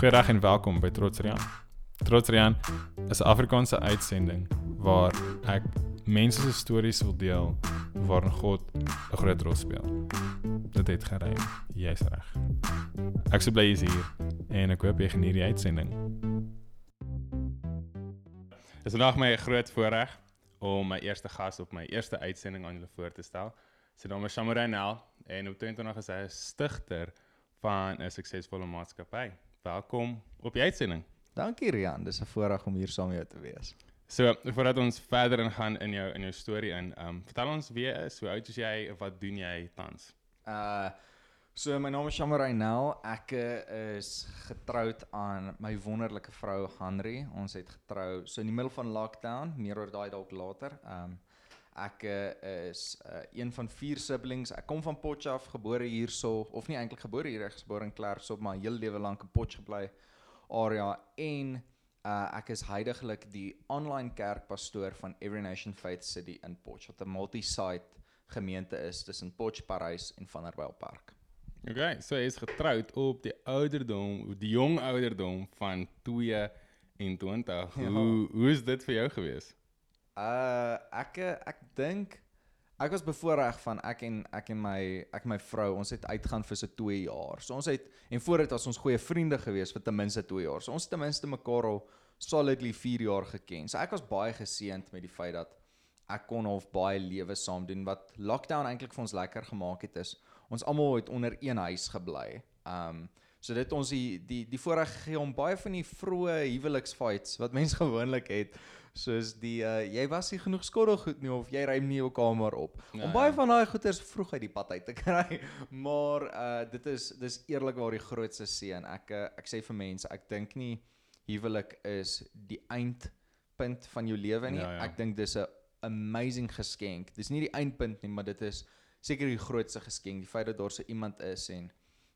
Goeiedag en welkom by Trotsrian. Trotsrian is 'n Afrikaanse uitsending waar ek mense se stories wil deel waarin God 'n groot rol speel. Dit het gerei. Jy's reg. Ek sou bly jy's hier en ek hoop jy geniet die uitsending. Dit is vandag my groot voorreg om my eerste gas op my eerste uitsending aan julle voor te stel. Sy naam is Shamaranel en op 22 is hy stigter van 'n suksesvolle maatskappy. Welkom op die uitsending. Dankie Rian, dis 'n voorreg om hier saam met jou te wees. So, voordat ons verder ingaan in jou in jou storie in, ehm um, vertel ons wie jy is, hoe oud is jy en wat doen jy tans? Uh so my naam is Shamarai Nel. Ek uh, is getroud aan my wonderlike vrou Henry. Ons het getrou so in die middel van lockdown, meer oor daai dalk later. Um ek uh, is uh, een van vier siblings. Ek kom van af, gebore hierso of nie eintlik gebore hier, ek is gebore in Klerksdorp, maar heel lewe lank in Potchefstroom gebly area en uh ek is heidaglik die online kerkpastoor van Every Nation Faith City in Potchefstroom, wat 'n multi-site gemeente is tussen Potch Parys en Vanderbijlpark. Okay, so jy is getroud op die ouderdom, die jong ouderdom van 22. Ja. Hoe hoe is dit vir jou gewees? Uh ek ek dink ek was bevoorreg van ek en ek en my ek en my vrou, ons het uitgaan vir so 2 jaar. So ons het en voor dit was ons goeie vriende gewees vir ten minste 2 jaar. So ons het ten minste mekaar al solidly 4 jaar geken. So ek was baie geseënd met die feit dat ek kon half baie lewe saam doen wat lockdown eintlik vir ons lekker gemaak het is ons almal het onder een huis gebly. Um so dit ons die die die voorreg gegee om baie van die vroeë huweliksfights wat mense gewoonlik het soos die uh, jy was nie genoeg skottelgoed nie of jy ruim nie jou kamer op. Ja, om baie van daai goeders vroeg uit die pad uit te kry. Maar uh dit is dis eerlikwaar die grootste seën. Ek uh, ek sê vir mense, ek dink nie huwelik is die eindpunt van jou lewe nie. Ja, ja. Ek dink dis 'n amazing geskenk. Dis nie die eindpunt nie, maar dit is seker die grootste geskenk, die feit dat daar so iemand is en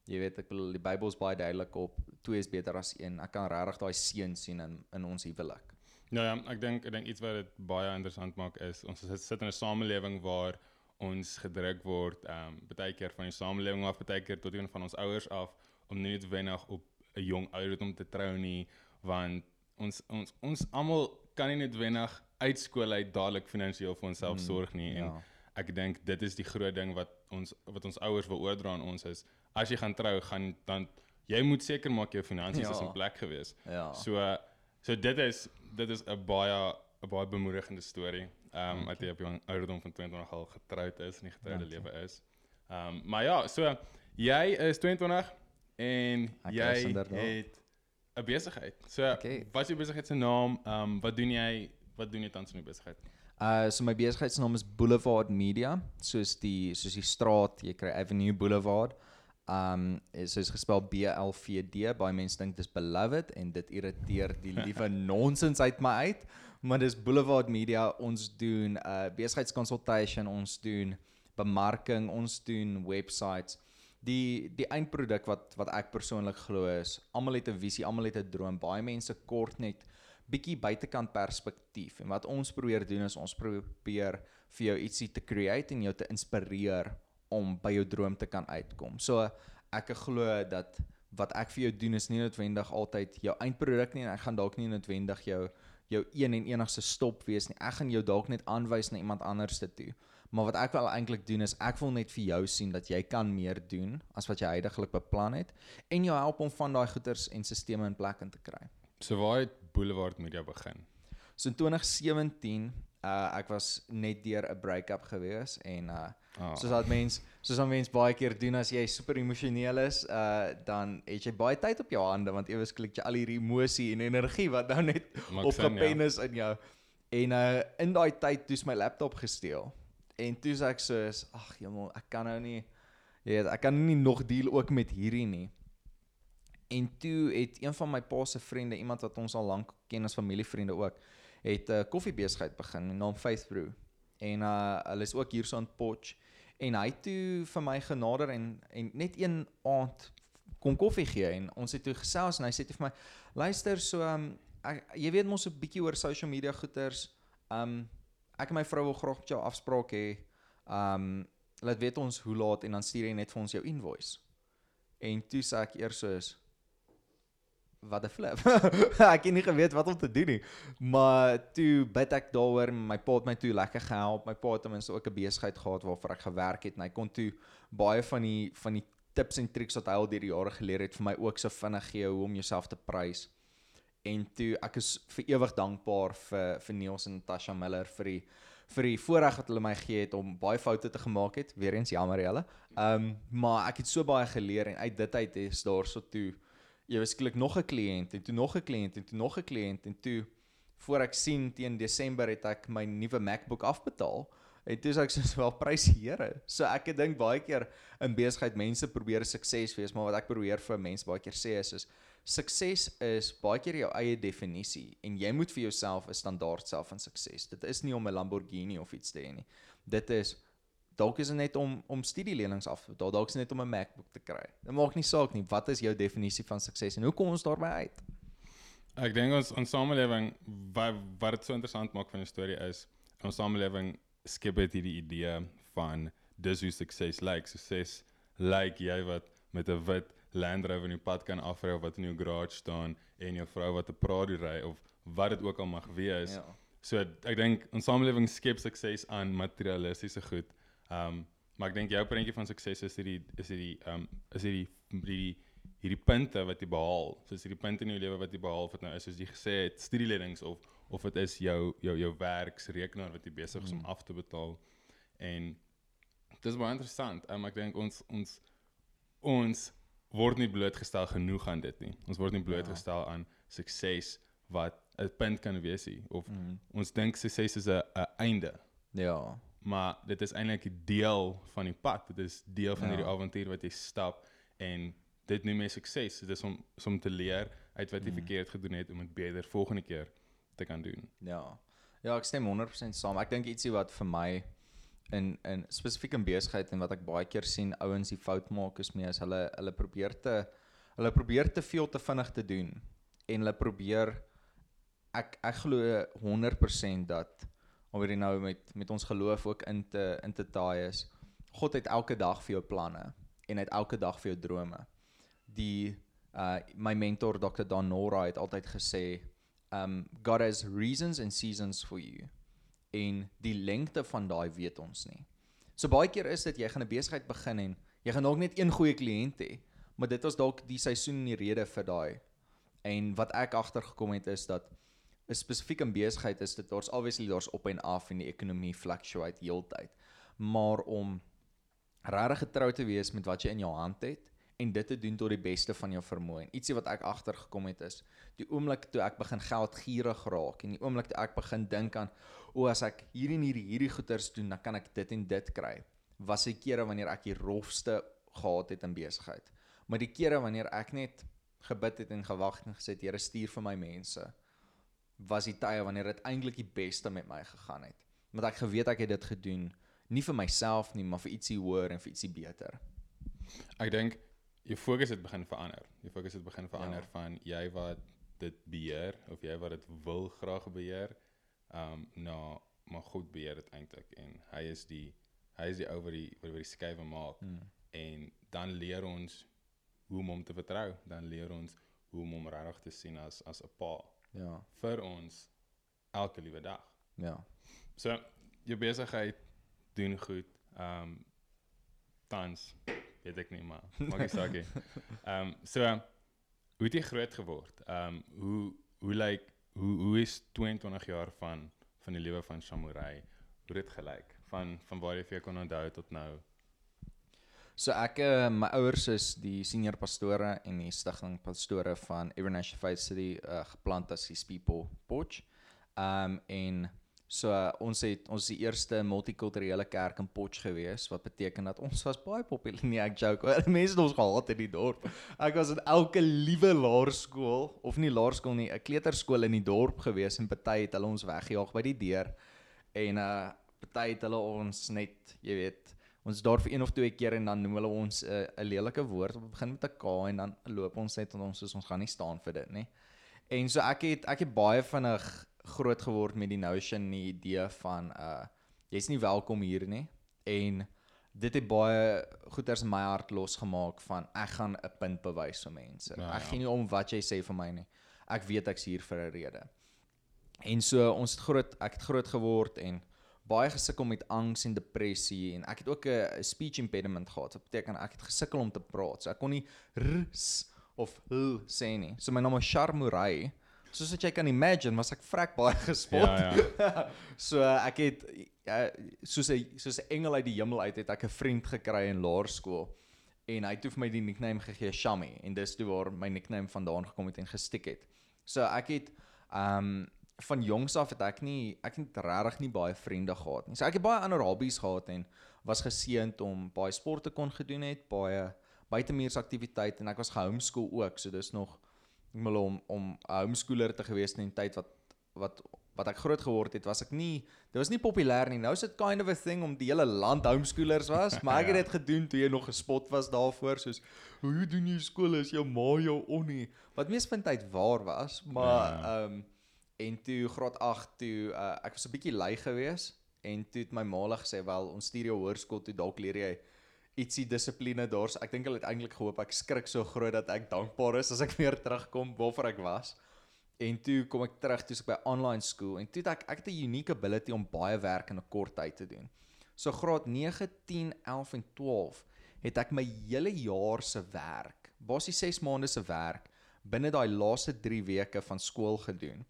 jy weet ek bedoel die Bybel is baie duidelik op twee is beter as een. Ek kan regtig daai seën sien in in ons huwelik. Nou ja, ek dink ek dink iets wat dit baie interessant maak is ons sit in 'n samelewing waar ons gedruk word ehm um, baie keer van die samelewing af, baie keer tot een van ons ouers af om nie net wenig op 'n jong ouderdom te trou nie, want ons ons ons almal kan nie net wenig uitskool uit dadelik finansiëel vir onsself mm, sorg nie en ja. ek dink dit is die groot ding wat ons wat ons ouers wil oordra aan ons is as jy gaan trou gaan dan jy moet seker maak jou finansies ja. is in plek gewees. Ja. So so dit is dit is 'n baie 'n baie bemoedigende storie. Ehm um, wat jy op jou ouderdom van 22 al getroud is en die getroude lewe is. Ehm um, maar ja, so jy is 22 en ek jy het 'n besigheid. So okay. wat is jou besigheid se naam? Ehm um, wat doen jy? Wat doen jy tans in die besigheid? Uh so my besigheid se naam is Boulevard Media, soos die soos die straat, jy kry Avenue Boulevard. Um is is gespel B L V D. Baie mense dink dis beloved en dit irriteer die liewe nonsens uit my uit. Maar dis Boulevard Media. Ons doen uh besigheidskonsultation, ons doen bemarking, ons doen websites. Die die eindproduk wat wat ek persoonlik glo is, almal het 'n visie, almal het 'n droom. Baie mense kort net bietjie buitekant perspektief. En wat ons probeer doen is ons probeer vir jou ietsie te create en jou te inspireer om by jou droom te kan uitkom. So ek glo dat wat ek vir jou doen is nie noodwendig altyd jou eindproduk nie en ek gaan dalk nie noodwendig jou jou een en enigste stop wees nie. Ek gaan jou dalk net aanwys na iemand anders te toe. Maar wat ek wel eintlik doen is ek wil net vir jou sien dat jy kan meer doen as wat jy heidaglik beplan het en jou help om van daai goeders en stelsels in plek in te kry. So waar het Boulevard Media begin? So in 2017, uh ek was net deur 'n break-up gewees en uh Oh. Soos wat mens, soos wat mens baie keer doen as jy super emosioneel is, uh dan het jy baie tyd op jou hande want ewes klik jy al hierdie emosie en energie wat nou net opgepen ja. is in jou. En uh in daai tyd toets my laptop gesteel. En toe sê ek soos, ag jemmel, ek kan nou nie jy weet, ek kan nie nog deel ook met hierdie nie. En toe het een van my pa se vriende, iemand wat ons al lank ken as familievriende ook, het 'n uh, koffiebesigheid begin, naam Faith Brew. En uh hulle is ook hier so in Potch. En hy toe vir my genader en en net een aand kom koffie gee en ons het toe gesels en hy sê toe vir my luister so um, ek, jy weet mos 'n bietjie oor social media goeters. Um ek en my vrou wil graag met jou afspraak hê. Um laat weet ons hoe laat en dan stuur jy net vir ons jou invoice. En toe sê ek eers soos wat 'n flip. ek het nie geweet wat om te doen nie. Maar toe bid ek daaroor, my pa het my toe lekker gehelp. My pa het ten minste ook 'n besigheid gehad waarvoor ek gewerk het en hy kon toe baie van die van die tips en triks wat hy al deur die jare geleer het vir my ook so vinnig gee hoe om jouself te prys. En toe ek is vir ewig dankbaar vir vir Niels en Natasha Miller vir die vir die voorreg wat hulle my gegee het om baie foute te gemaak het. Weereens jammer julle. Ehm um, maar ek het so baie geleer en uit dit uit is daar so toe jy beskiklik nog 'n kliënt en toe nog 'n kliënt en toe nog 'n kliënt en toe voor ek sien teen Desember het ek my nuwe MacBook afbetaal. En toe sê ek soos wel prys die Here. So ek het dink baie keer in besigheid mense probeer sukses wees, maar wat ek probeer vir mense baie keer sê is is sukses is baie keer jou eie definisie en jy moet vir jouself 'n standaard self van sukses. Dit is nie om 'n Lamborghini of iets te hê nie. Dit is dalk is dit net om om studielenings af te betaal, dalk is net om 'n MacBook te kry. Dit maak nie saak nie. Wat is jou definisie van sukses en hoe kom ons daarby uit? Ek dink ons ons samelewing wat wat dit so interessant maak van die storie is ons samelewing skep dit hierdie idee van dis hoe sukses lyk. Like. Sukses lyk like jy wat met 'n wit Land Rover in die pad kan afry of wat in jou garage staan en jou vrou wat 'n Prado ry of wat dit ook al mag wees. Ja. So ek dink ons samelewing skep sukses aan materialistiese goed. Ehm um, maar ek dink jou prentjie van sukses is hierdie is hierdie ehm um, is hierdie hierdie hierdie punte wat jy behaal. So is hierdie punte in jou lewe wat jy behaal wat nou is soos jy gesê het, studielenings of of dit is jou jou jou werksrekenaar wat jy besig is om hmm. af te betaal. En dit is baie interessant. Um, ek dink ons ons ons word nie blootgestel genoeg aan dit nie. Ons word nie blootgestel ja. aan sukses wat 'n punt kan wees nie of mm. ons dink sukses is 'n einde. Ja. Maar dit is eintlik 'n deel van die pad. Dit is deel van ja. hierdie avontuur wat jy stap en dit noem jy sukses. Dit is om om te leer uit wat jy mm. verkeerd gedoen het om dit beter volgende keer te kan doen. Ja. Ja, ek stem 100% saam. Ek dink ietsie wat vir my in in spesifiek in besigheid en wat ek baie keer sien ouens die fout maak is mee as hulle hulle probeer te hulle probeer te veel te vinnig te doen en hulle probeer ek ek glo 100% dat oor hier nou met met ons geloof ook in te in te taai is God het elke dag vir jou planne en het elke dag vir jou drome die uh my mentor Dr. Don Nora het altyd gesê um God has reasons and seasons for you en die lengte van daai weet ons nie. So baie keer is dit jy gaan 'n besigheid begin en jy gaan dalk net een goeie kliënt hê, maar dit was dalk die seisoen en die rede vir daai. En wat ek agtergekom het is dat 'n spesifieke besigheid is dit daar's obviously daar's op en af en die ekonomie fluctuate heeltyd. Maar om regtig getrou te wees met wat jy in jou hand het en dit te doen tot die beste van jou vermoë. Ietsie wat ek agtergekom het is die oomblik toe ek begin geld gierig raak en die oomblik toe ek begin dink aan o as ek hierdie en hierdie hierdie goeders doen, dan kan ek dit en dit kry. Was se kere wanneer ek die rofste gehad het in besigheid. Maar die kere wanneer ek net gebid het en gewag en gesê het Here stuur vir my mense, was die tye wanneer dit eintlik die beste met my gegaan het. Want ek geweet ek het dit gedoen nie vir myself nie, maar vir ietsie hoër en vir ietsie beter. Ek dink jou fokus het begin verander. Jou fokus het begin verander ja. van jy wat dit beheer of jy wat dit wil graag beheer um nou maar God beheer dit eintlik en hy is die hy is die ou wat die wat die skuwe maak mm. en dan leer ons hoe om hom te vertrou dan leer ons hoe om hom regtig te sien as as 'n pa ja. vir ons elke liewe dag. Ja. So jou besigheid doen goed um tans weet ek nie maar maak nie saak nie. Um so hoe het jy groot geword? Um hoe hoe lyk like, hoe hoe is 22 jaar van van die lewe van samurai hoe dit gelyk? Van van waar jy vir kon onthou tot nou So ek uh, my ouers is die senior pastore en die stigting pastore van Evernational Faith City uh, geplant as die people porch. Um en So uh, ons het ons die eerste multikulturele kerk in Potch gewees wat beteken dat ons was baie populêr nie ek joke mense het ons gehaat in die dorp. Ek was in elke liewe laerskool of nie laerskool nie 'n kleuterskool in die dorp gewees en party het hulle ons weggejaag by die deur. En uh party het hulle ons net jy weet ons daar vir een of twee keer en dan noem hulle ons 'n uh, 'n lelike woord wat begin met 'n K en dan loop ons net en ons soos ons gaan nie staan vir dit nie en so ek het ek het baie vinnig groot geword met die notion die idee van uh jy's nie welkom hier nie en dit het baie goeters in my hart losgemaak van ek gaan 'n punt bewys vir mense. Ja, ek ja. gee nie om wat jy sê vir my nie. Ek weet ek's hier vir 'n rede. En so ons het groot ek het groot geword en baie gesukkel met angs en depressie en ek het ook 'n speech impediment gehad. Dit beteken ek het gesukkel om te praat. So ek kon nie rs of l sê nie. So my naam is Charmouray. Soos wat jy kan imagine, was ek vrek baie gespot. Ja, ja. so ek het uh, soos 'n soos 'n engel uit die hemel uit het ek 'n vriend gekry in laerskool en hy het vir my die nickname gegee Shammy en dis toe waar my nickname vandaan gekom het en gestik het. So ek het um van jongs af het ek nie ek het regtig nie baie vriende gehad nie. So ek het baie ander hobbies gehad en was geseënd om baie sporte kon gedoen het, baie buitemuursaktiwiteite en ek was gehomeschool ook. So dis nog ek wil om om 'n homeschooler te gewees in 'n tyd wat wat wat ek groot geword het, was ek nie dit was nie populêr nie. Nou is dit kind of a thing om die hele land homeschoolers was, maar ek het Ja. dit gedoen toe jy nog gespot was daarvoor soos hoe doen jy skool as jou ma jou onnie. Wat mees van tyd waar was, maar Ja. ehm um, en toe graad 8 toe uh, ek was 'n bietjie lui gewees en toe het my ma hulle gesê wel ons stuur jou hoërskool toe dalk leer jy ietsie dissipline daar. So ek dink hulle het eintlik gehoop ek skrik so groot dat ek dankbaar is as ek weer terugkom waarvoor ek was. En toe kom ek terug toe ek by online school en toe het ek ek het 'n unique ability om baie werk in 'n kort tyd te doen. So graad 9, 10, 11 en 12 het ek my hele jaar se werk, basies 6 maande se werk binne daai laaste 3 weke van skool gedoen.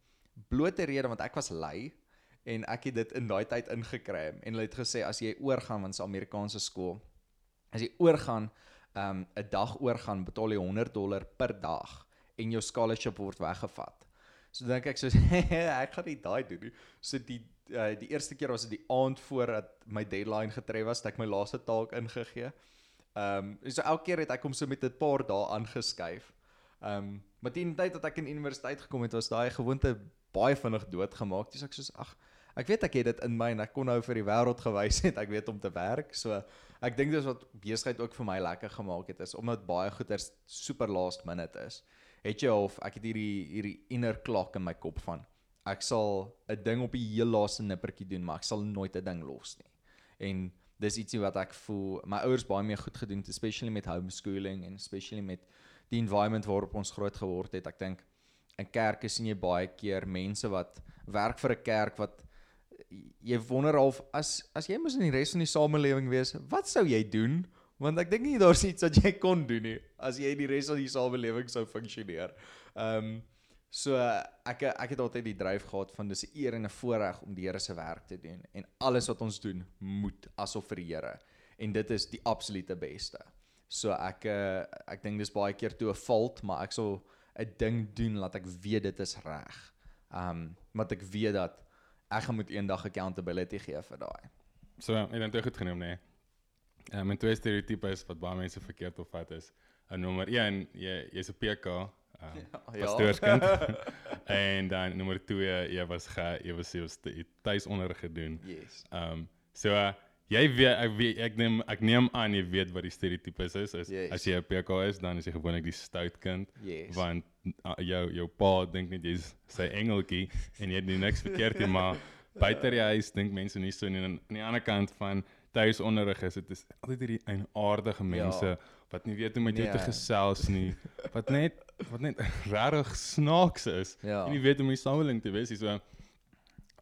Blote rede want ek was lui en ek het dit in daai tyd ingekry en hulle het gesê as jy oorgaan want 'n Amerikaanse skool as jy oorgaan um 'n dag oorgaan betaal jy 100 dollar per dag en jou scholarship word weggevat. So dink ek so ek gaan nie daai doen nie. So die uh, die eerste keer was dit die aand voordat my deadline getref was, het ek my laaste taak ingegee. Ehm um, so elke keer het ek hom so met 'n paar dae aangeskuif. Ehm um, maar teen die tyd dat ek in universiteit gekom het, was daai gewoonte baie vinnig doodgemaak. Dis ek soos ag, ek weet ek het dit in my en ek kon nou vir die wêreld gewys het ek weet om te werk. So ek dink dis wat besigheid ook vir my lekker gemaak het is omdat baie goeders super last minute is. Het jy of ek het hierdie hierdie inner clock in my kop van ek sal 'n ding op die heel laaste nippertjie doen, maar ek sal nooit 'n ding los nie. En dis ietsie wat ek voel my ouers baie meer goed gedoen het, especially met homeschooling en especially met die environment waarop ons groot geword het. Ek dink in kerke sien jy baie keer mense wat werk vir 'n kerk wat jy wonder of as as jy mos in die res van die samelewing wees, wat sou jy doen? Want ek dink nie daar's iets wat jy kon doen nie as jy in die res van die samelewing sou funksioneer. Ehm um, so ek ek het altyd die dryf gehad van dis 'n eer en 'n voorreg om die Here se werk te doen en alles wat ons doen moet asof vir die Here en dit is die absolute beste. So ek uh, ek dink dis baie keer toe 'n fout, maar ek sal 'n ding doen laat ek weet dit is reg. Um want ek weet dat ek gaan moet eendag accountability gee vir daai. So, ek het dit goed genoem, nee. Ehm um, twee stereotypes wat baie mense verkeerd opvat is. 'n Nommer 1, jy jy's 'n PK, ehm um, Ja. pastoorskind. en dan nommer 2, jy was ge jy was jy was tuisonderrig gedoen. Yes. Ehm um, so uh, jy weet ek weet ek neem ek neem aan jy weet wat die stereotypes is. is Yes. As jy 'n PK is, dan is jy gewoonlik die stout kind Yes. want uh, jou jou pa dink net jy's sy engeltjie en jy doen niks verkeerd nie, maar buite die huis dink mense nie so nie. En aan die ander kant van tuisonderrig is dit is altyd hierdie eienaardige mense ja. wat nie weet hoe om met jou te Nee. gesels nie, wat net wat net regtig snaaks is. Ja. En nie weet hoe om die samelewing te wees nie. So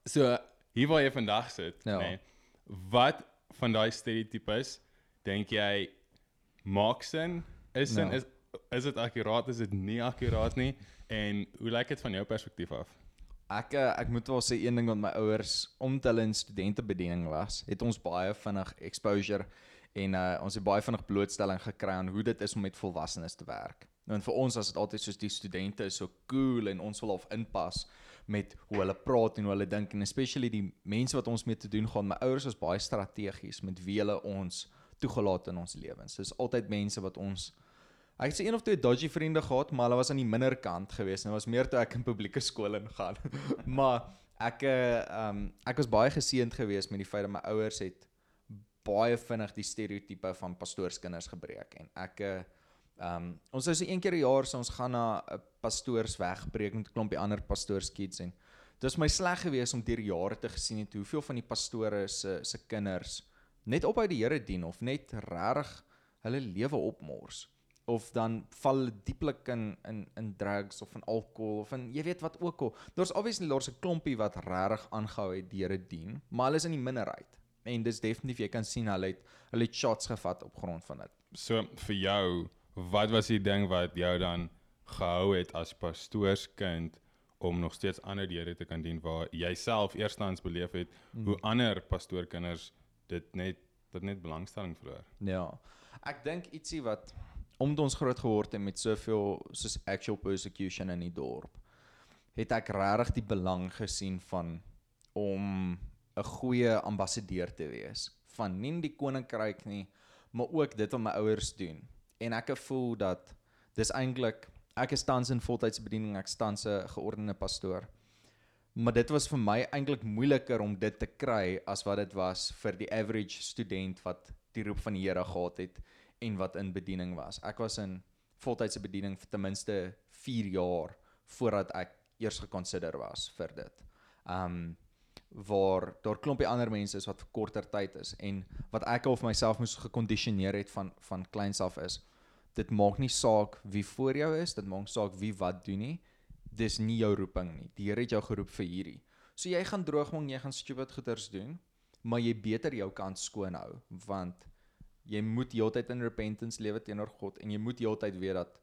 so hier waar jy vandag sit, Ja. nê. Nee, wat van daai stereotypes dink jy maak sin? Is sin Ja. is is dit akkuraat, is dit nie akkuraat nie? En hoe lyk dit van jou perspektief af? Ek eh, ek moet wel sê een ding wat my ouers omdat hulle in studentebediening was, het ons baie vinnig exposure en uh, ons het baie vinnig blootstelling gekry aan hoe dit is om met volwassenes te werk. Nou en vir ons was dit altyd soos die studente is so cool en ons wil half inpas met hoe hulle praat en hoe hulle dink en especially die mense wat ons mee te doen gaan. My ouers was baie strategies met wie hulle ons toegelaat in ons lewens. Dis altyd mense wat ons Ek het se een of twee dodgy vriende gehad, maar hulle was aan die minder kant geweest dit was meer toe ek in publieke skool ingaan. maar ek uh um ek was baie geseënd geweest met die feit dat my ouers het baie vinnig die stereotipe van pastoorskinders gebreek en ek uh um ons sou so een keer 'n jaar so ons gaan na 'n pastoors wegbreek met 'n klompie ander pastoorskids en dit was my sleg geweest om deur jare te gesien het hoeveel van die pastore se se kinders net ophou die Here dien of net regtig hulle lewe opmors of dan val dieplik in in in drugs of in alkohol of in jy weet wat ook al. Daar's obviously daar's 'n klompie wat regtig aangehou het die Here dien, maar hulle is in die minderheid. En dis definitief jy kan sien hulle het hulle het shots gevat op grond van dit. So vir jou, wat was die ding wat jou dan gehou het as pastoorskind om nog steeds ander die Here te kan dien waar jy self eerstens beleef het mm. hoe ander pastoorkinders dit net dit net belangstelling verloor. Ja. Ek dink ietsie wat omdat ons groot geword het met soveel soos actual persecution in die dorp, het ek regtig die belang gesien van om 'n goeie ambassadeur te wees van nie die koninkryk nie, maar ook dit wat my ouers doen. En ek voel dat dis eintlik ek is tans in voltydse bediening, ek staan se geordende pastoor. Maar dit was vir my eintlik moeiliker om dit te kry as wat dit was vir die average student wat die roep van die Here gehad het en wat in bediening was. Ek was in voltydse bediening vir ten minste 4 jaar voordat ek eers gekonsider was vir dit. Um waar daar klompie ander mense is wat vir korter tyd is en wat ek al vir myself moes gekondisioneer het van van kleins af is dit maak nie saak wie voor jou is, dit maak saak wie wat doen nie. Dis nie jou roeping nie. Die Here het jou geroep vir hierdie. So jy gaan droogmong, jy gaan stupid goeters doen, maar jy beter jou kant skoon hou want jy moet heeltyd in repentance lewe teenoor God en jy moet heeltyd weet dat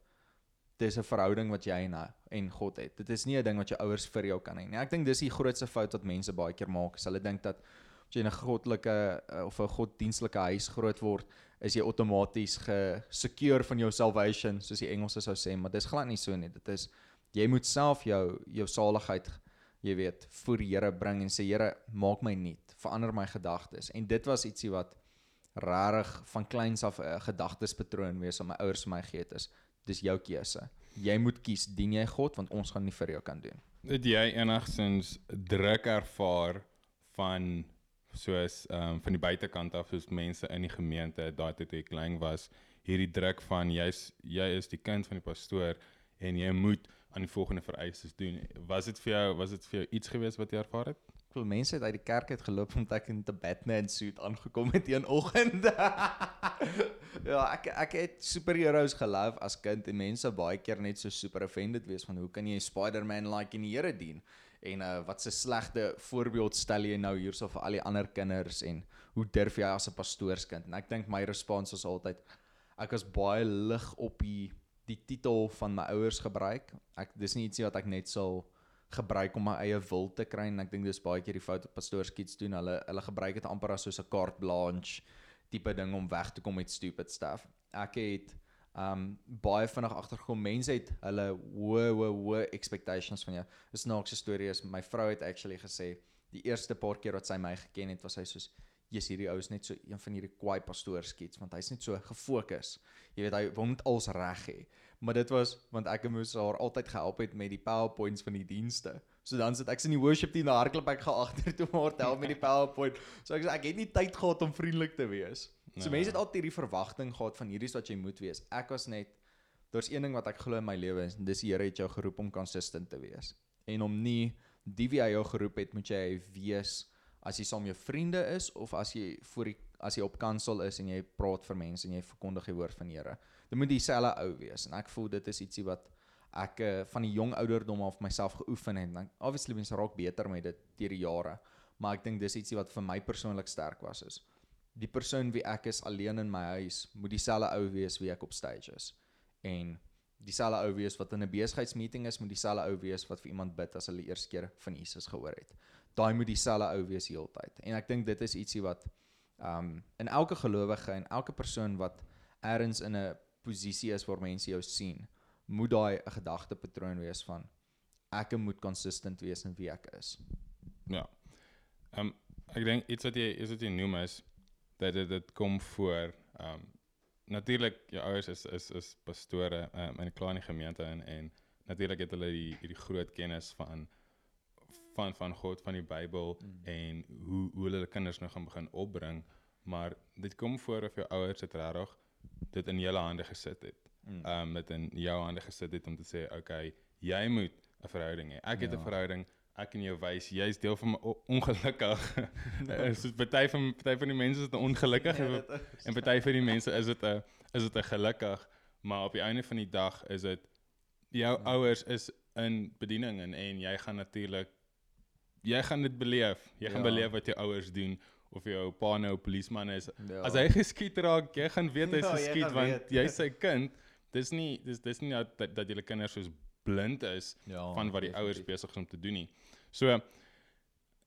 dis 'n verhouding wat jy en en God het. Dit is nie 'n ding wat jou ouers vir jou kan hê nie. Ek dink dis die grootste fout wat mense baie keer maak. Hulle dink dat as jy in 'n goddelike eh, of 'n goddienstelike huis groot word, is jy outomaties gesecure van jou salvation, soos die Engelse sou sê, maar dis glad nie so nie. Dit is jy moet self jou jou saligheid jy weet voor die Here bring en sê Here, maak my nuut, verander my gedagtes. En dit was ietsie wat rarig van kleins af 'n gedagtespatroon wees wat my ouers vir my gegee het is dis jou keuse. Jy moet kies dien jy God want ons gaan nie vir jou kan doen. Het jy enigstens druk ervaar van soos ehm um, van die buitekant af soos mense in die gemeente daai tyd toe klein was hierdie druk van jy's jy is die kind van die pastoor en jy moet aan die volgende vereistes doen. Was dit vir jou was dit vir jou iets gewees wat jy ervaar het? Veel mense het uit die kerk uit geloop omdat ek in 'n Batman suit aangekom het een oggend. ja, ek ek het superheroes geloof as kind en mense baie keer net so super offended wees van hoe kan jy Spider-Man like in die Here dien? En uh wat 'n slegte voorbeeld stel jy nou hierso vir al die ander kinders en hoe durf jy as 'n pastoorskind? En ek dink my respons was altyd ek was baie lig op die die titel van my ouers gebruik. Ek dis nie ietsie wat ek net sal gebruik om my eie wil te kry en ek dink dis baie keer die fout wat pastoorskiets doen. Hulle hulle gebruik dit amper as soos 'n carte blanche tipe ding om weg te kom met stupid stuff. Ek het um baie vinnig agtergekom mense het hulle hoë hoë hoë expectations van jou. 'n Snaakse storie is my vrou het actually gesê die eerste paar keer wat sy my geken het was sy soos jy's hierdie ou is net so een van hierdie kwaai pastoorskiets want hy's net so gefokus. Jy weet hy wil net alles reg hê maar dit was want ek moes haar altyd gehelp het met die PowerPoints van die dienste. So dan sit ek in die worship team na hardloop ek gaan agter toe maar help met die PowerPoint. So ek sê ek het nie tyd gehad om vriendelik te wees. So nee. mense het altyd hierdie verwagting gehad van hierdie is wat jy moet wees. Ek was net daar's een ding wat ek glo in my lewe en dis die Here het jou geroep om consistent te wees. En om nie die wie hy jou geroep het, moet jy wees as jy saam jou vriende is of as jy voor die as jy op kansel is en jy praat vir mense en jy verkondig die woord van die Here dit moet dieselfde ou wees en ek voel dit is ietsie wat ek uh, van die jong ouderdom af myself geoefen het. En obviously mense raak beter met dit deur die jare maar ek dink dis ietsie wat vir my persoonlik sterk was is die persoon wie ek is alleen in my huis moet dieselfde ou wees wie ek op stage is. En dieselfde ou wees wat in 'n besigheidsmeeting is moet dieselfde ou wees wat vir iemand bid as hulle eers keer van Jesus gehoor het. Daai moet dieselfde ou wees heeltyd en ek dink dit is ietsie wat um in elke gelowige en elke persoon wat ergens in 'n posisie is waar mense jou sien, moet daai 'n gedagtepatroon wees van ek moet consistent wees in wie ek is. Ja. Ehm um, ek dink iets wat jy is dit jy noem is dat dit dit kom voor ehm um, natuurlik jou ouers is is is pastore um, in 'n klein gemeente en en natuurlik het hulle die hierdie groot kennis van van van God van die Bybel mm. en hoe hoe hulle kinders nou gaan begin opbring maar dit kom voor of jou ouers dit regtig dit in julle hande gesit het. Mm. Um, dit in jou hande gesit het om te sê okay, jy moet 'n verhouding hê. Ek het 'n ja. verhouding, ek kan jou wys jy's deel van my o- ongelukkig. Party van party van die mense is ongelukkig Ja, en dit is- en party van die mense is dit 'n is dit 'n gelukkig, maar op die einde van die dag is dit jou Ja. ouers is in bediening en, en jy gaan natuurlik jy gaan dit beleef. Jy gaan Ja. beleef wat jou ouers doen of jou pa nou 'n polisieman is. Ja. As hy geskiet raak, jy gaan weet hy's Ja, geskiet gaan want jy's sy kind. Dis nie dis dis nie dat dat, dat julle kinders soos blind is ja, van wat die ouers besig is om te doen nie. So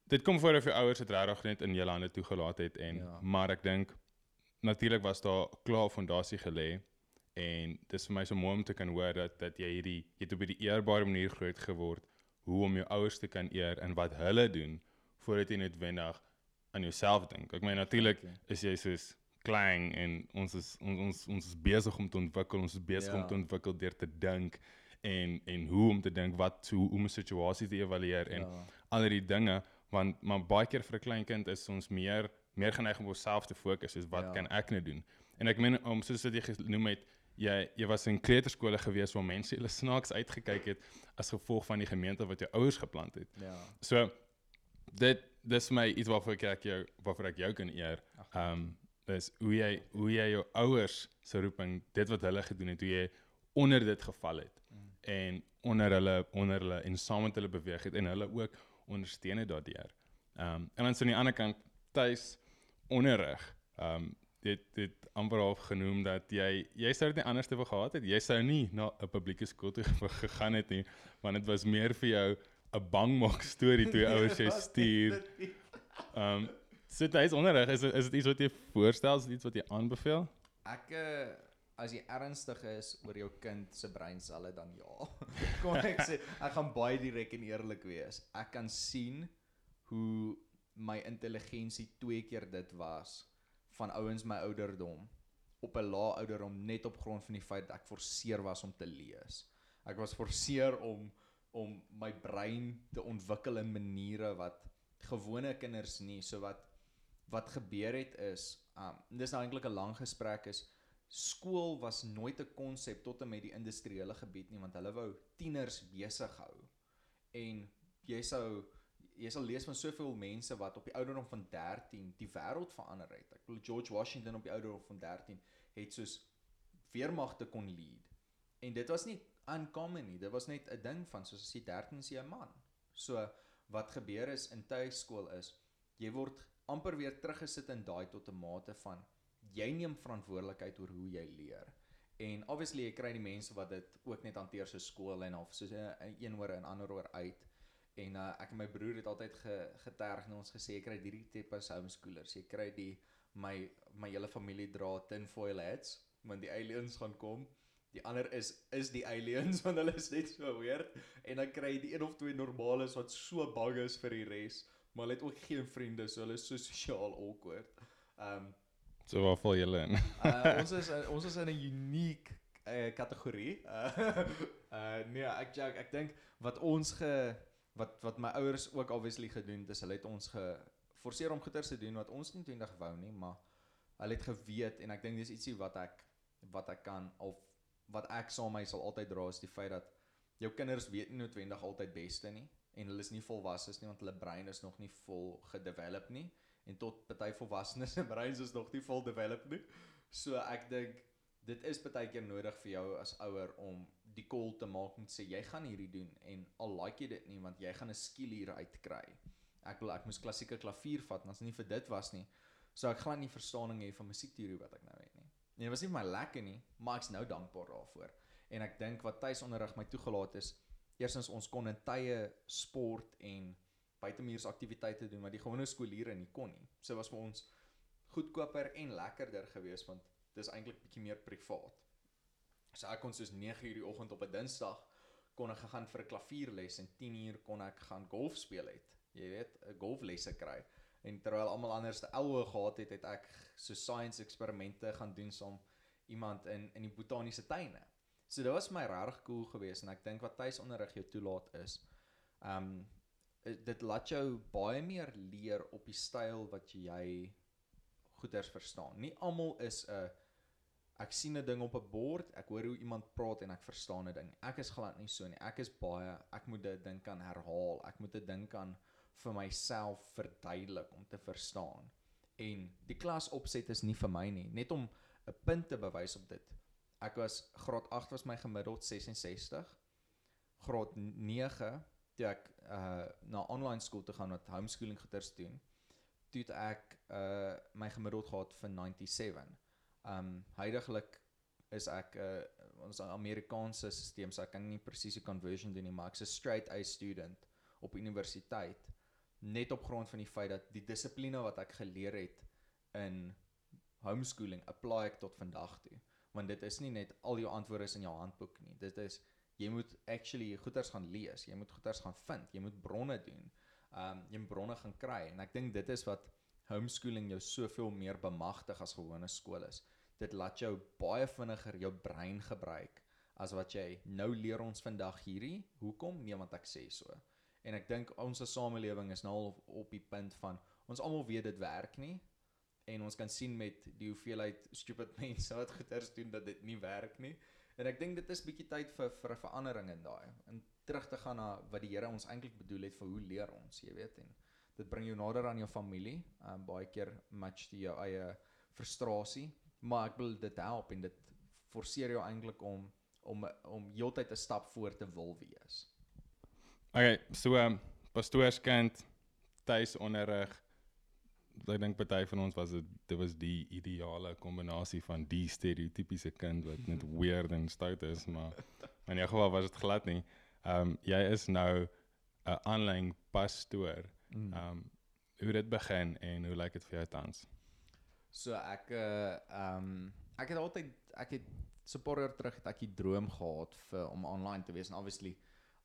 dit kom voor of jou ouers dit regtig net in julle hande toegelaat het en Ja. maar ek dink natuurlik was daar klaar fondasie gelê en dis vir my so mooi om te kan hoor dat dat jy hierdie jy het op hierdie eerbare manier groot geword hoe om jou ouers te kan eer en wat hulle doen voordat jy noodwendig aan jouself dink. Ek meen natuurlik Okay. is soos klein en ons is ons ons, ons is besig om te ontwikkel, ons is besig Ja. om te ontwikkel deur te dink en en hoe om te dink wat hoe om 'n situasie te evalueer en al hierdie dinge want maar baie keer vir 'n klein kind is ons meer meer geneig om op onsself te fokus soos wat Ja. kan ek nou doen en ek meen om soos wat jy genoem het jy jy was in kleuterskole gewees waar mense hulle snaaks uitgekyk het as gevolg van die gemeente wat jou ouers geplant het Ja. so dit dis my iets waarvoor ek jou waarvoor ek jou kan eer ehm um, is hoe jy hoe jy jou ouers se roeping dit wat hulle gedoen het hoe jy onder dit geval het Mm. en onder hulle onder hulle en saam met hulle beweeg het en hulle ook ondersteun het daardeur. Ehm um, en dan so aan die ander kant tuis onderrig. Ehm um, dit dit amper half genoem dat jy jy sou dit nie anders te wou gehad het. Jy sou nie na 'n publieke skool toe gegaan het nie, want dit was meer vir jou 'n bangmaak storie toe jou ouers jou stuur. Ehm um, so tuis onderrig is is dit iets wat jy voorstel, is dit iets wat jy aanbeveel? Ek eh, as jy ernstig is oor jou kind se breinselle dan ja. Kom ek sê ek gaan baie direk en eerlik wees. Ek kan sien hoe my intelligensie twee keer dit was van ouens my ouderdom op 'n lae ouderdom net op grond van die feit dat ek forceer was om te lees. Ek was forceer om om my brein te ontwikkel in maniere wat gewone kinders nie so wat wat gebeur het is um dis nou eintlik 'n lang gesprek is skool was nooit 'n konsep tot en met die industriële gebied nie want hulle wou tieners besig hou en jy sou jy sal lees van soveel mense wat op die ouderdom van 13 die wêreld verander het. Ek bedoel George Washington op die ouderdom van 13 het soos weermagte kon lead. En dit was nie uncommon nie. Dit was net 'n ding van soos as jy 13 is jy 'n man. So wat gebeur is in tuiskool is jy word amper weer teruggesit in daai tot 'n mate van jy neem verantwoordelikheid oor hoe jy leer. En obviously jy kry die mense wat dit ook net hanteer so skool en of soos 'n een oor en ander oor uit. En uh, ek en my broer het altyd ge, geterg en ons gesê kry hierdie tipe homeschoolers. Jy kry die my my hele familie dra tinfoil hats want die aliens gaan kom. Die ander is is die aliens want hulle is net so weird en dan kry jy die een of twee normales wat so bang is vir die res, maar hulle het ook geen vriende, so hulle is so sosiaal awkward. Um So waar val julle in? uh, ons is ons is in 'n uniek uh, kategorie. Uh, uh nee, ek ek, ek dink wat ons ge wat wat my ouers ook obviously gedoen het, is hulle het ons geforseer om goeders te doen wat ons nie noodwendig wou nie, maar hulle het geweet en ek dink dis ietsie wat ek wat ek kan of wat ek saam my sal altyd dra is die feit dat jou kinders weet nie noodwendig altyd beste nie en hulle is nie volwasses nie want hulle brein is nog nie vol gedevelop nie en tot party volwassenes se breins is nog nie vol develop nie. So ek dink dit is baie keer nodig vir jou as ouer om die call te maak en sê jy gaan hierdie doen en al like jy dit nie want jy gaan 'n skill hier uitkry. Ek wil ek moes klassieke klavier vat en as nie vir dit was nie, sou ek glad nie verstaaning hê van musiekteorie wat ek nou. En dit was nie my lekker nie, maar ek's nou dankbaar daarvoor. En ek dink wat tuisonderrig my toegelaat is, eerstens ons kon in tye sport en buitemuurs aktiwiteite doen wat die gewone skooliere nie kon nie. So was vir ons goedkoper en lekkerder geweest want dis eintlik bietjie meer privaat. So ek kon soos 9:00 die oggend op 'n Dinsdag kon ek gegaan vir 'n klavierles en 10:00 kon ek gaan golf speel het. Jy weet, 'n golflesse kry. En terwyl almal anders te elwe gehad het, het ek so science eksperimente gaan doen saam iemand in in die botaniese tuine. So dit was my regtig cool geweest en ek dink wat tuisonderrig jou toelaat is, um dit laat jou baie meer leer op die styl wat jy goeders verstaan. Nie almal is 'n ek sien 'n ding op 'n bord, ek hoor hoe iemand praat en ek verstaan 'n ding. Ek is glad nie so nie. Ek is baie ek moet dit ding kan herhaal. Ek moet dit ding kan vir myself verduidelik om te verstaan. En die klas opset is nie vir my nie, net om 'n punt te bewys op dit. Ek was graad 8 was my gemiddeld 66. Graad 9 toe ek uh na online skool toe gaan wat homeschooling goeters doen, toe ek uh my gemiddeld gehad vir 97. Um huidigelik is ek 'n uh, ons Amerikaanse stelsel, so ek kan nie presies die conversion doen nie, maar ek's 'n straight A student op universiteit net op grond van die feit dat die dissipline wat ek geleer het in homeschooling apply ek tot vandag toe. Want dit is nie net al jou antwoorde is in jou handboek nie. Dit is jy moet actually goeters gaan lees jy moet goeters gaan vind jy moet bronne doen um jy moet bronne gaan kry. En ek dink dit is wat homeschooling jou soveel meer bemagtig as gewone skool is. Dit laat jou baie vinniger jou brein gebruik as wat jy nou leer ons vandag hierdie. Hoekom? Nee want ek sê so En ek dink ons samelewing is nou al op die punt van ons almal weet dit werk nie en ons kan sien met die hoeveelheid stupid mense wat goeters doen dat dit nie werk nie. En ek dink dit is bietjie tyd vir vir 'n verandering in daai. En terug te gaan na wat die Here ons eintlik bedoel het vir hoe leer ons, jy weet en dit bring jou nader aan jou familie. Um baie keer match die jou eie frustrasie, maar ek wil dit help en dit forceer jou eintlik om om om heeltyd 'n stap voor te wil wees. Okay, so um, pastoorskind tuisonderrig. Ek dink party van ons was dit dit was die ideale kombinasie van die stereotypiese kind wat net weird en stout is, maar in 'n geval was dit glad nie. Ehm um, jy is nou 'n aanlyn pastoor. Mm. Ehm um, hoe dit begin en hoe lyk dit vir jou tans? So ek uh ehm um, ek het altyd ek het so 'n paar jaar terug het ek die droom gehad vir om online te wees en obviously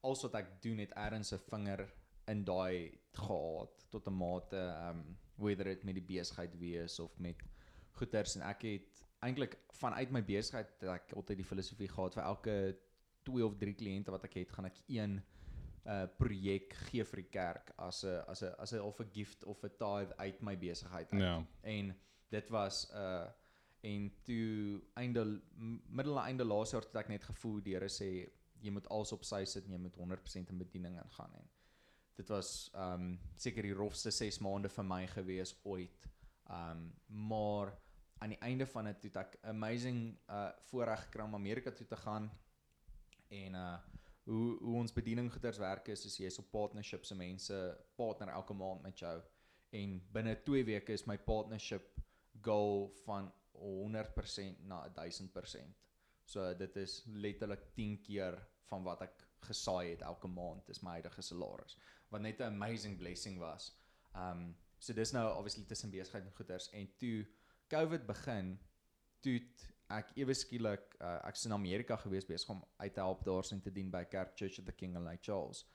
alles wat ek doen het ergens 'n vinger in daai gehad tot 'n mate um whether dit met die besigheid wees of met goeders en ek het eintlik vanuit my besigheid het ek altyd die filosofie gehad vir elke 2 of 3 kliënte wat ek het gaan ek een uh projek gee vir die kerk as 'n as 'n as 'n of 'n gift of 'n tithe uit my besigheid uit. Ja. En dit was uh en toe einde middel einde laas jaar het ek net gevoel die Here sê jy moet alles op sy sit en jy moet 100% in bediening ingaan en dit was um seker die rofste 6 maande vir my gewees ooit. Um maar aan die einde van dit het ek amazing uh voorreg gekry om Amerika toe te gaan en uh hoe hoe ons bediening goeders werk is is jy is op partnerships se mense partner elke maand met jou en binne 2 weke is my partnership goal van 100% na 1000%. So dit is letterlik 10 keer van wat ek gesaai het elke maand is my huidige salaris. Wat net 'n amazing blessing was. Um so dis nou obviously tussen besigheid en goeders en toe COVID begin, toe ek ewe skielik uh, ek's in Amerika gewees besig om uit te help daarsin te dien by Kerk Church of the King in Lake Charles.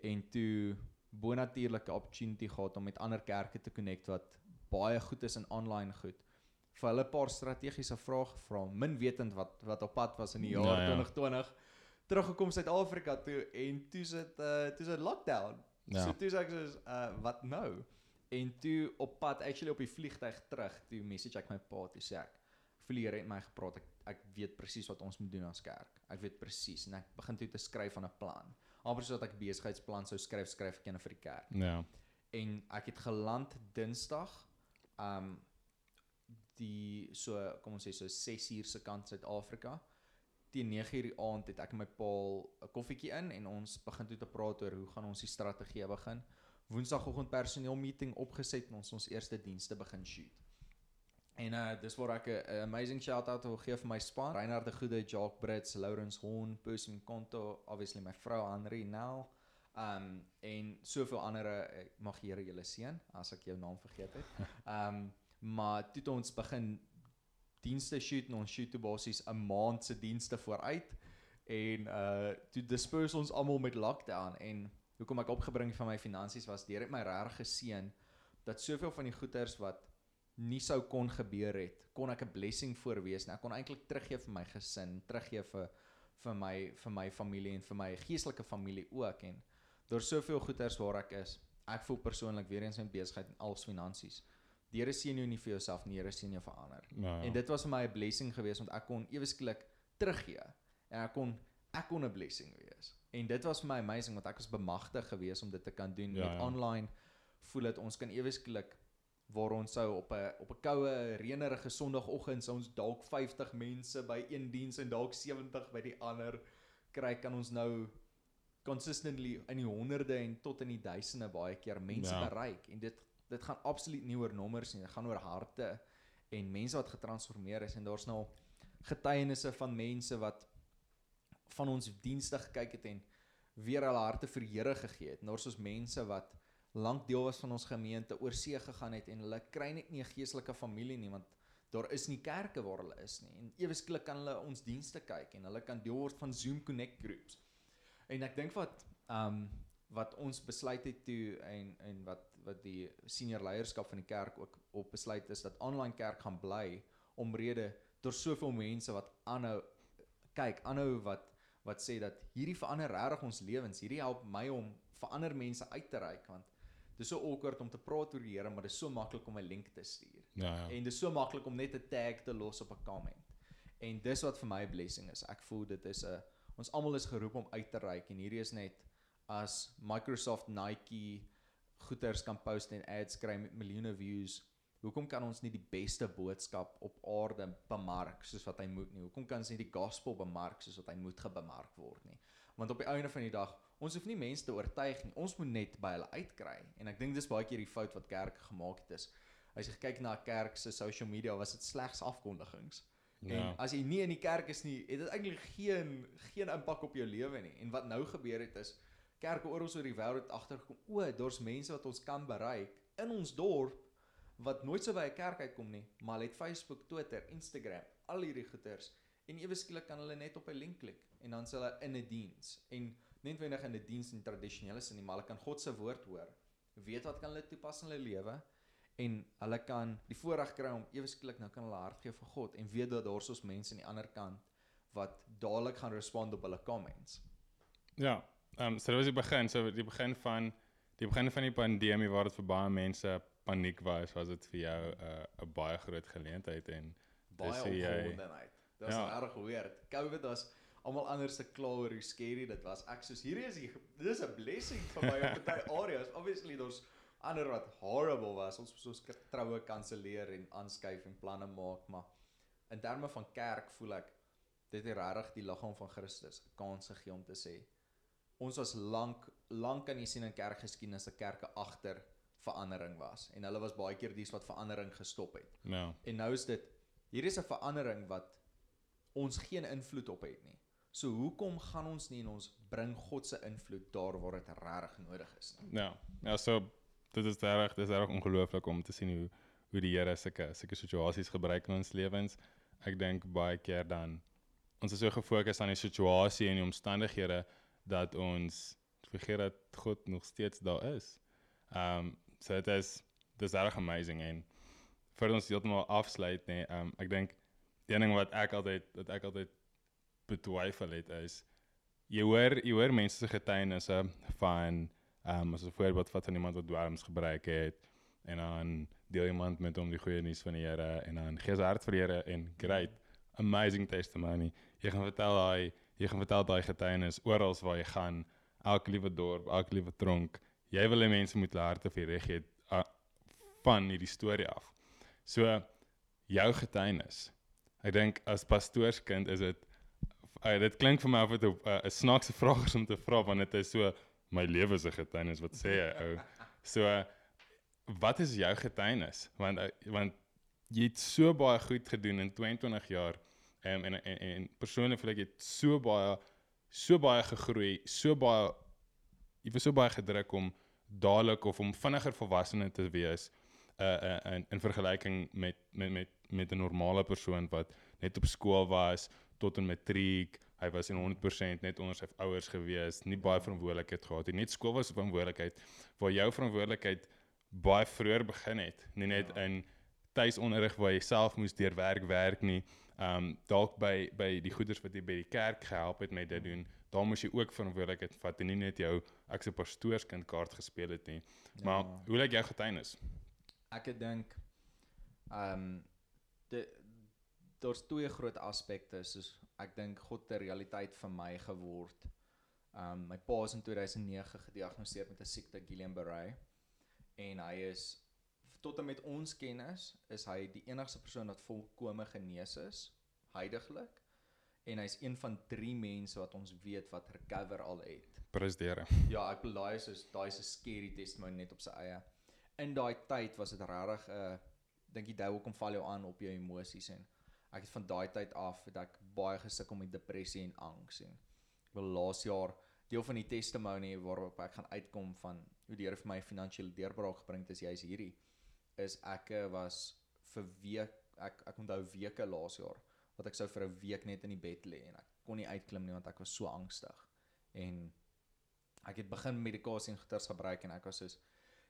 En toe bonatuurlike opportunity gehad om met ander kerke te connect wat baie goed is in online goed vir hulle 'n paar strategiese vrae gevra, min wetend wat wat op pad was in die jaar Ja, ja. 2020 teruggekom Suid-Afrika toe en toe sit uh toe sit lockdown. Ja. So toe sê ek soos uh wat nou? En toe op pad actually op die vliegtyg terug, toe message ek my pa toe sê ek Here het my gepraat. Ek ek weet presies wat ons moet doen as kerk. Ek weet presies en ek begin toe te skryf aan 'n plan. Amper soos dat ek besigheidsplan sou skryf, skryf ek een vir die kerk Ja. en ek het geland Dinsdag um die so kom ons sê so 6 uur se kant Suid-Afrika teen 9 uur die aand het ek en my pa 'n koffietjie in en ons begin toe te praat oor hoe gaan ons die strategie begin Woensdagoggend personeel meeting opgeset en ons ons eerste dienste begin shoot En uh dis waar ek 'n amazing shout out wil gee vir my span. Reinhard de Goede, Jacques Brits, Lawrence Horn, Percy Konto, obviously my vrou Henri Nel. Um en soveel ander ek mag Here julle seën as ek jou naam vergeet het. Um maar toe het ons begin dienste shoot en ons shoot toe basies 'n maand se dienste vooruit. En uh toe disperse ons almal met lockdown en hoekom ek opgebring van my finansies was deur het my regtig geseën dat soveel van die goeders wat nie sou kon gebeur het, kon ek 'n blessing voorwees en ek kon eintlik teruggee vir my gesin, teruggee vir vir my vir my familie en vir my geestelike familie ook. En daar soveel goeders waar ek is. Ek voel persoonlik weer eens met besigheid en als finansies die Here seën jou nie vir jouself nie, die Here seën jou vir ander. Ja, En dit was vir my 'n blessing geweest want ek kon ewe skielik teruggee en ek kon ek kon 'n blessing wees. En dit was vir my amazing want ek was bemagtig geweest om dit te kan doen Ja, met ja. online voel dit ons kan ewe skielik waar ons sou op 'n op 'n koue reënerige sonoggend sou ons dalk 50 mense by een diens en dalk 70 by die ander kry kan ons nou consistently in die honderde en tot in die duisende baie keer mense ja. bereik en dit dit gaan absoluut nie oor nommers nie dit gaan oor harte en mense wat getransformeer is en daar's nou getuienisse van mense wat van ons dienste gekyk het en weer hulle harte vir Here gegee het. Daar's ons mense wat lank deel was van ons gemeente oor see gegaan het en hulle kry net nie 'n geestelike familie nie want daar is nie kerke waar hulle is nie. En ewe skielik kan hulle ons dienste kyk en hulle kan deel word van Zoom Connect groups. En ek dink wat um wat ons besluit het toe en en wat wat die senior leierskap van die kerk ook op besluit is dat online kerk gaan bly omrede deur soveel mense wat aanhou kyk, aanhou wat wat sê dat hierdie verander regtig ons lewens. Hierdie help my om vir ander mense uit te reik want dis so awkward om te praat oor die Here, maar dis so maklik om 'n link te stuur. Ja, ja. En dis so maklik om net 'n tag te los op 'n comment. En dis wat vir my 'n blessing is. Ek voel dit is 'n ons almal is geroep om uit te reik en hierdie is net as Microsoft, Nike goeders kan post en ads kry met miljoene views. Hoekom kan ons nie die beste boodskap op aarde bemark soos wat hy moet nie? Hoekom kan ons nie die gospel bemark soos wat hy moet gebemark word nie? Want op die einde van die dag, ons hoef nie mense te oortuig nie. Ons moet net by hulle uitkry. En ek dink dis baie keer die fout wat kerke gemaak het is. As jy kyk na 'n kerk se social media, was dit slegs afkondigings. Ja. En as jy nie in die kerk is nie, het dit eintlik geen geen impak op jou lewe nie. En wat nou gebeur het is kerke oral oor die wêreld agtergekom, o, daar's mense wat ons kan bereik in ons dorp wat nooit so by 'n kerk uitkom nie, maar hulle het Facebook, Twitter, Instagram, al hierdie goeters en ewe skielik kan hulle net op 'n link klik en dan sal hulle in 'n diens en net wenig in 'n diens in tradisionele sin nie, maar hulle kan God se woord hoor. Weet wat kan hulle toepas in hulle lewe en hulle kan die voorreg kry om ewe skielik nou kan hulle hart gee vir God en weet dat daar's ons mense aan die ander kant wat dadelik gaan respond op hulle comments. Ja, ehm um, so dit was die begin, so die begin van die begin van die pandemie waar dit vir baie mense paniek was, was dit vir jou 'n uh, baie groot geleentheid en Baie opgewondenheid. Dit was Ja. regtig weird. COVID was almal anders se kla oor hoe scary dit was. Ek soos hierdie is die dis 'n blessing vir my op baie areas. Obviously daar's ander wat horrible was. Ons moes ons troue kanselleer en aanskuif en planne maak, maar in terme van kerk voel ek dit het regtig die liggaam van Christus 'n kans gegee om te sê ons was lank lank kan jy sien in kerkgeskiedenis dat kerke agter verandering was en hulle was baie keer dies wat verandering gestop het. ja. En nou is dit hier is 'n verandering wat ons geen invloed op het nie. So hoekom gaan ons nie en ons bring God se invloed daar waar dit regtig nodig is nie? Ja. Ja, so dit is reg, dit is reg ongelooflik om te sien hoe hoe die Here sulke sulke situasies gebruik in ons lewens. Ek dink baie keer dan ons is so gefokus aan die situasie en die omstandighede dat ons vergeet dat God nog steeds daar is. Um, so dit is dis reg amazing en vir ons heeltemal afsluit nê. Ehm um, ek dink een ding wat ek altyd wat ek altyd betwyfel het is jy hoor jy hoor mense se getuienisse van um, as 'n voorbeeld wat van iemand wat dwelms gebruik het en dan deel iemand met hom die goeie nuus van die Here en dan gee sy hart vir die Here en great amazing testimony. Jy gaan vertel daai jy gaan vertel daai getuienis oral waar jy gaan, elke liewe dorp, elke liewe tronk. Jy wil hê mense moet hulle harte vir reg hê uh, van hierdie storie af. So jou getuienis. Ek dink as pastoorskind is dit uh, dit klink vir my of dit 'n uh, snaakse vraag is om te vra want dit is so my lewe se getuienis wat sê jy ou. So uh, wat is jou getuienis? Want uh, want jy het so baie goed gedoen in 22 jaar um, en en en persoonlik voel ek het so baie so baie gegroei, so baie jy was so baie gedruk om dadelik of om vinniger volwasse te wees uh, uh in in vergelyking met met met met 'n normale persoon wat net op skool was tot en matriek. Hy was in 100% net onder sy ouers gewees, nie baie verantwoordelikheid gehad het. Net skool was 'n verantwoordelikheid waar jou verantwoordelikheid baie vroeër begin het, nie net Ja. in tuisonderrig waar jy self moes deur werk werk nie. Um dalk by by die goeders wat jy by die kerk gehelp het met dit doen. Daar moes jy ook verantwoordelikheid vat en nie net jou ek se pastoorskind kaart gespeel het nie. Maar Ja. hoe lyk jou getuienis? Ek het dink Ehm um, dit daar's twee groot aspekte soos ek dink God 'n realiteit vir my geword. Ehm um, my pa is in 2009 gediagnoseer met 'n siekte Guillain-Barré en hy is tot en met ons kennis is hy die enigste persoon wat volkome genees is heidaglik en hy's een van 3 mense wat ons weet wat recover al het. Prys die Here. Ja, ek is soos daai is 'n scary testimony net op sy eie. In daai tyd was dit regtig 'n uh, dink jy daai kom val jou aan op jou emosies en ek het van daai tyd af het ek baie gesukkel met depressie en angs en wil laas jaar deel van die testimony waarop ek gaan uitkom van hoe die Here vir my finansiële deurbraak gebring het is jy's hierdie is ek eh, was vir week ek ek onthou weke laas jaar wat ek sou vir 'n week net in die bed lê en ek kon nie uitklim nie want ek was so angstig. En ek het begin medikasie en goeters gebruik en ek was soos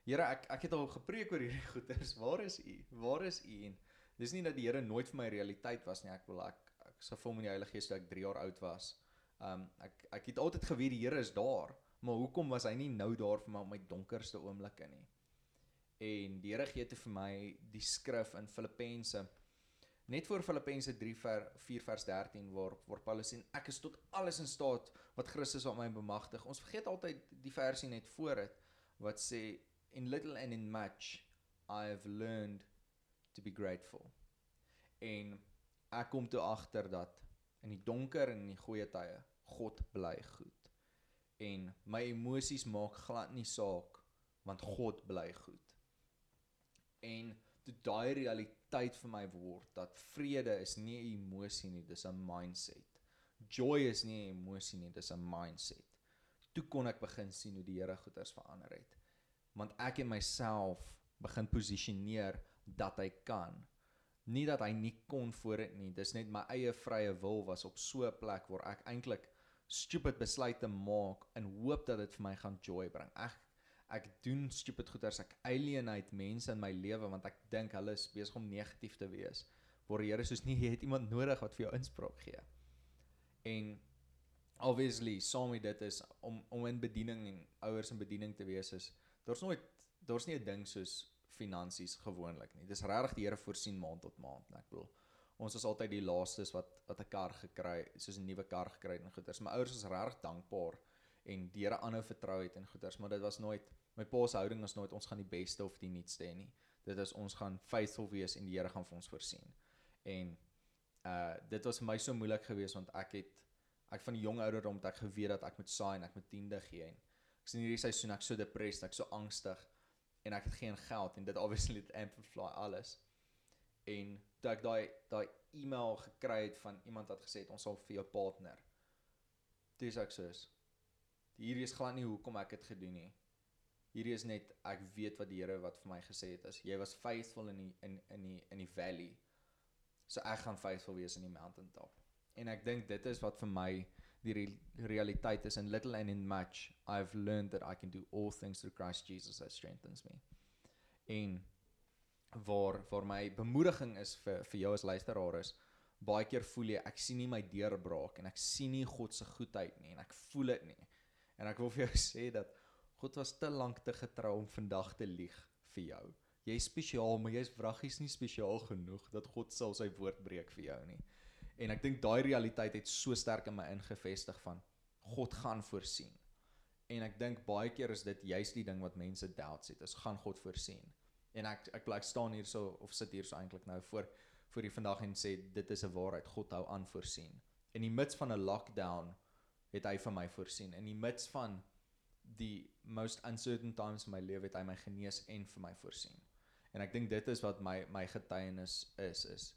Here ek ek het al gepreek oor hierdie goeters waar is u? Waar is u? En dis nie dat die Here nooit vir my realiteit was nie. Ek wil ek ek sou vol met die Heilige Gees toe ek 3 jaar oud was. Um ek ek het altyd geweet die Here is daar maar hoekom was hy nie nou daar vir my op my donkerste oomblikke nie en die Here gee te vir my die skrif in Filippense net voor Filippense 3 vers 4 vers 13 waar waar Paulus sê ek is tot alles in staat wat Christus op my bemagtig. Ons vergeet altyd die versie net voor dit wat sê in little and in much I have learned to be grateful. En ek kom toe agter dat in die donker en in die goeie tye God bly goed. En my emosies maak glad nie saak want God bly goed. En toe daai realiteit vir my word dat vrede is nie 'n emosie nie, dis 'n mindset. Joy is nie 'n emosie nie, dis 'n mindset. Toe kon ek begin sien hoe die Here goeders verander het. Want ek en myself begin posisioneer dat hy kan. Nie dat hy nie kon voor dit nie, dis net my eie vrye wil was op so 'n plek waar ek eintlik stupid besluite maak in hoop dat dit vir my gaan joy bring. Ek ek doen stupid goeders, ek alienate mense in my lewe want ek dink hulle is besig om negatief te wees. Waar die Here soos nie jy het iemand nodig wat vir jou inspraak gee. En obviously, saam met dit is om om in bediening en ouers in bediening te wees is daar's nooit daar's nie 'n ding soos finansies gewoonlik nie. Dis regtig die Here voorsien maand tot maand, ek bedoel ons is altyd die laastes wat wat 'n kar gekry, soos 'n nuwe kar gekry en goeders. My ouers is regtig dankbaar en die Here aanhou vertrou het en goeders, maar dit was nooit my pa se houding was nooit ons gaan die beste of die nuutste hê nie. Dit is ons gaan faithful wees en die Here gaan vir ons voorsien. En uh dit was vir my so moeilik geweest want ek het ek van die jong ouderdom het ek geweet dat ek moet saai en ek moet tiende gee en ek sien hierdie seisoen ek so depressed, ek so angstig en ek het geen geld en dit obviously het amplify alles. En toe ek daai daai e-mail gekry het van iemand wat gesê het ons sal vir jou partner. Dis ek sê hierdie is glad nie hoekom ek dit gedoen nie. Hierdie is net ek weet wat die Here wat vir my gesê het is jy was faithful in die in in die in die valley. So ek gaan faithful wees in die mountain top. En ek dink dit is wat vir my die re realiteit is in little and in much I've learned that I can do all things through Christ Jesus that strengthens me. En waar waar my bemoediging is vir vir jou as luisteraar is baie keer voel jy ek sien nie my deurbraak en ek sien nie God se goedheid nie en ek voel dit nie. En ek wil vir jou sê dat God was te lank te getrou om vandag te lieg vir jou. Jy's spesiaal, maar jy's wraggies nie spesiaal genoeg dat God sal sy woord breek vir jou nie. En ek dink daai realiteit het so sterk in my ingevestig van God gaan voorsien. En ek dink baie keer is dit juist die ding wat mense doubts het, is gaan God voorsien. En ek ek bly staan hier so of sit hier so eintlik nou voor voor die vandag en sê dit is 'n waarheid, God hou aan voorsien. In die middelpunt van 'n lockdown het hy vir my voorsien. In die middelpunt van die most uncertain times in my lewe het hy my genees en vir my voorsien. En ek dink dit is wat my my getuienis is is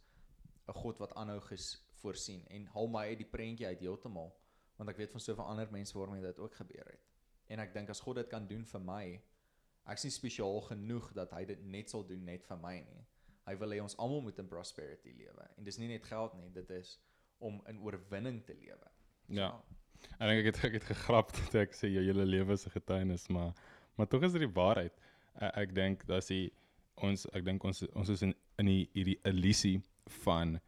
'n God wat aanhou ges voorsien en haal my uit die prentjie uit heeltemal want ek weet van soveel ander mense waarmee dit ook gebeur het. En ek dink as God dit kan doen vir my, ek's nie spesiaal genoeg dat hy dit net sal doen net vir my nie. Hy wil hê ons almal moet in prosperity lewe. En dis nie net geld nie, dit is om in oorwinning te lewe. Ja. So, En ek het ek het gegrap dat ek sê jou hele lewe is 'n getuienis, maar maar tog is dit die waarheid. Ek, ek dink dat jy ons ek dink ons ons is in in die hierdie illusie van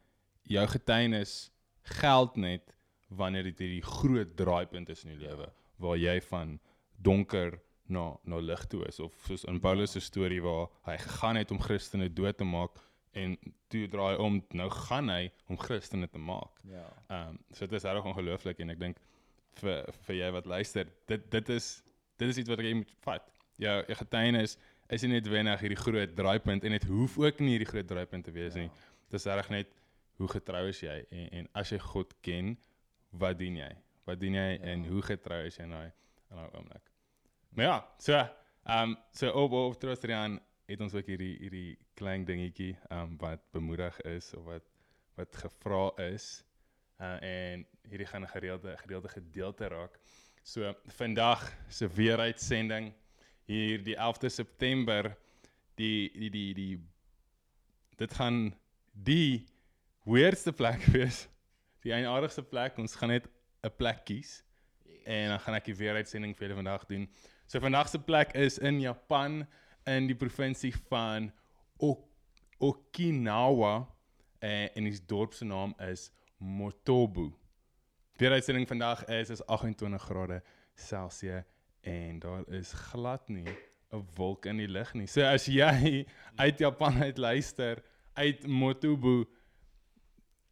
jou getuienis geld net wanneer dit hierdie groot draaipunt is in jou lewe waar jy van donker na na lig toe is of soos in Paulus se storie waar hy gegaan het om Christene dood te maak en toe draai om nou gaan hy om Christene te maak. Ja. Ehm um, so dit is regtig ongelooflik en ek dink vir vir jy wat luister, dit dit is dit is iets wat jy moet vat. Jou jou getuienis is nie noodwendig hierdie groot draaipunt en dit hoef ook nie hierdie groot draaipunt te wees Ja. nie. Dis reg net hoe getrou is jy en en as jy God ken, wat dien jy? Wat dien jy Ja. en hoe getrou is jy in daai in daai oomblik? Maar ja, so ehm um, so op op Trostrian het ons ook hierdie hierdie klein dingetjie ehm um, wat bemoedig is of wat wat gevra is. Uh en hierdie gaan 'n gereelde gereelde gedeelte raak. So vandag se weer uitsending hier die 11de September die die die die dit gaan die weirdste plek wees. Die eienaardigste plek. Ons gaan net 'n plek kies en dan gaan ek die weer uitsending vir julle vandag doen. So vandag se plek is in Japan in die provinsie van ok Okinawa eh, en die dorp se naam is Motobu. Weer uitsending vandag is is 28 grade Celsius en daar is glad nie 'n wolk in die lug nie. So as jy uit Japan uit luister uit Motobu,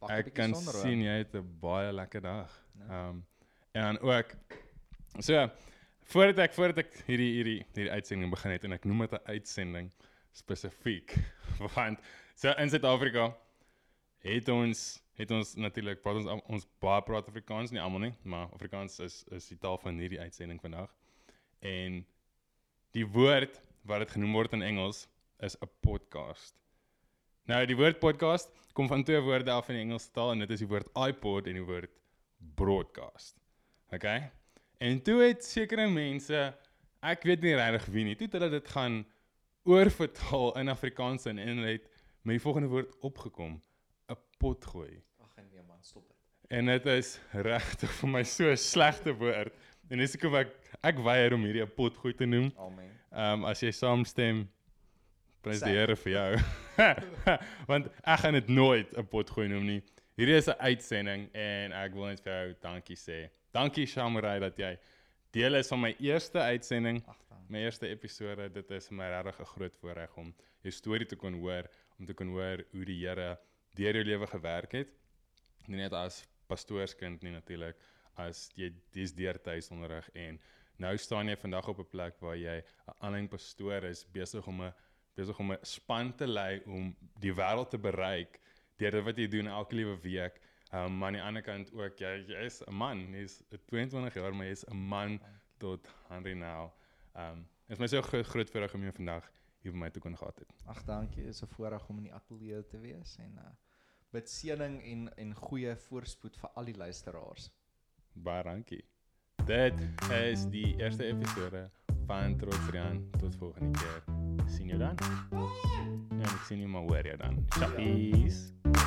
ek kan sonder, sien jy het 'n baie lekker dag. Ja. Ehm um, en dan ook so voordat ek voordat ek hierdie hierdie hierdie uitsending begin het en ek noem dit 'n uitsending spesifiek want so in Suid-Afrika het ons het ons natuurlik praat ons ons baie praat Afrikaans nie almal nie, maar Afrikaans is is die taal van hierdie uitsending vandag. En die woord wat dit genoem word in Engels is 'n podcast. Nou die woord podcast kom van twee woorde af in die Engelse taal en dit is die woord iPod en die woord broadcast. Okay? En toe het sekere mense, ek weet nie regtig wie nie, toe het hulle dit gaan oorvertaal in Afrikaans en en hulle het met die volgende woord opgekom, 'n pot gooi. Man, stop dit. En dit is regtig vir my so 'n slegte woord. En dis hoekom ek ek weier om hierdie 'n pot gooi te noem. Amen. Ehm um, as jy saamstem prys die. Here vir jou. Want ek gaan dit nooit 'n pot gooi noem nie. Hierdie is 'n uitsending en ek wil net vir jou dankie sê. Dankie Shamarai dat jy deel is van my eerste uitsending, dan. my eerste episode. Dit is my regtig 'n groot voorreg om jou storie te kon hoor, om te kon hoor hoe die Here deur jou lewe gewerk het. Nie net as pastoorskind nie natuurlik, as jy dis deur tuisonderrig en nou staan jy vandag op 'n plek waar jy 'n aanlyn pastoor is besig om 'n besig om 'n span te lei om die wêreld te bereik deur wat jy doen elke liewe week. Um, maar aan die ander kant ook jy jy is 'n man, jy's 22 jaar, maar jy's 'n man tot Henry nou. Ehm um, is my so groot groot voorreg om jou vandag hier by my te kon gehad het. Ag dankie, is 'n voorreg om in die ateljee te wees en uh bid seëning en en goeie voorspoed vir al die luisteraars. Baie dankie. Dit is die eerste episode van Trotsrian. Tot volgende keer. Sien jou dan. En ek sien jou maar hoor jou dan. Chappies. Kom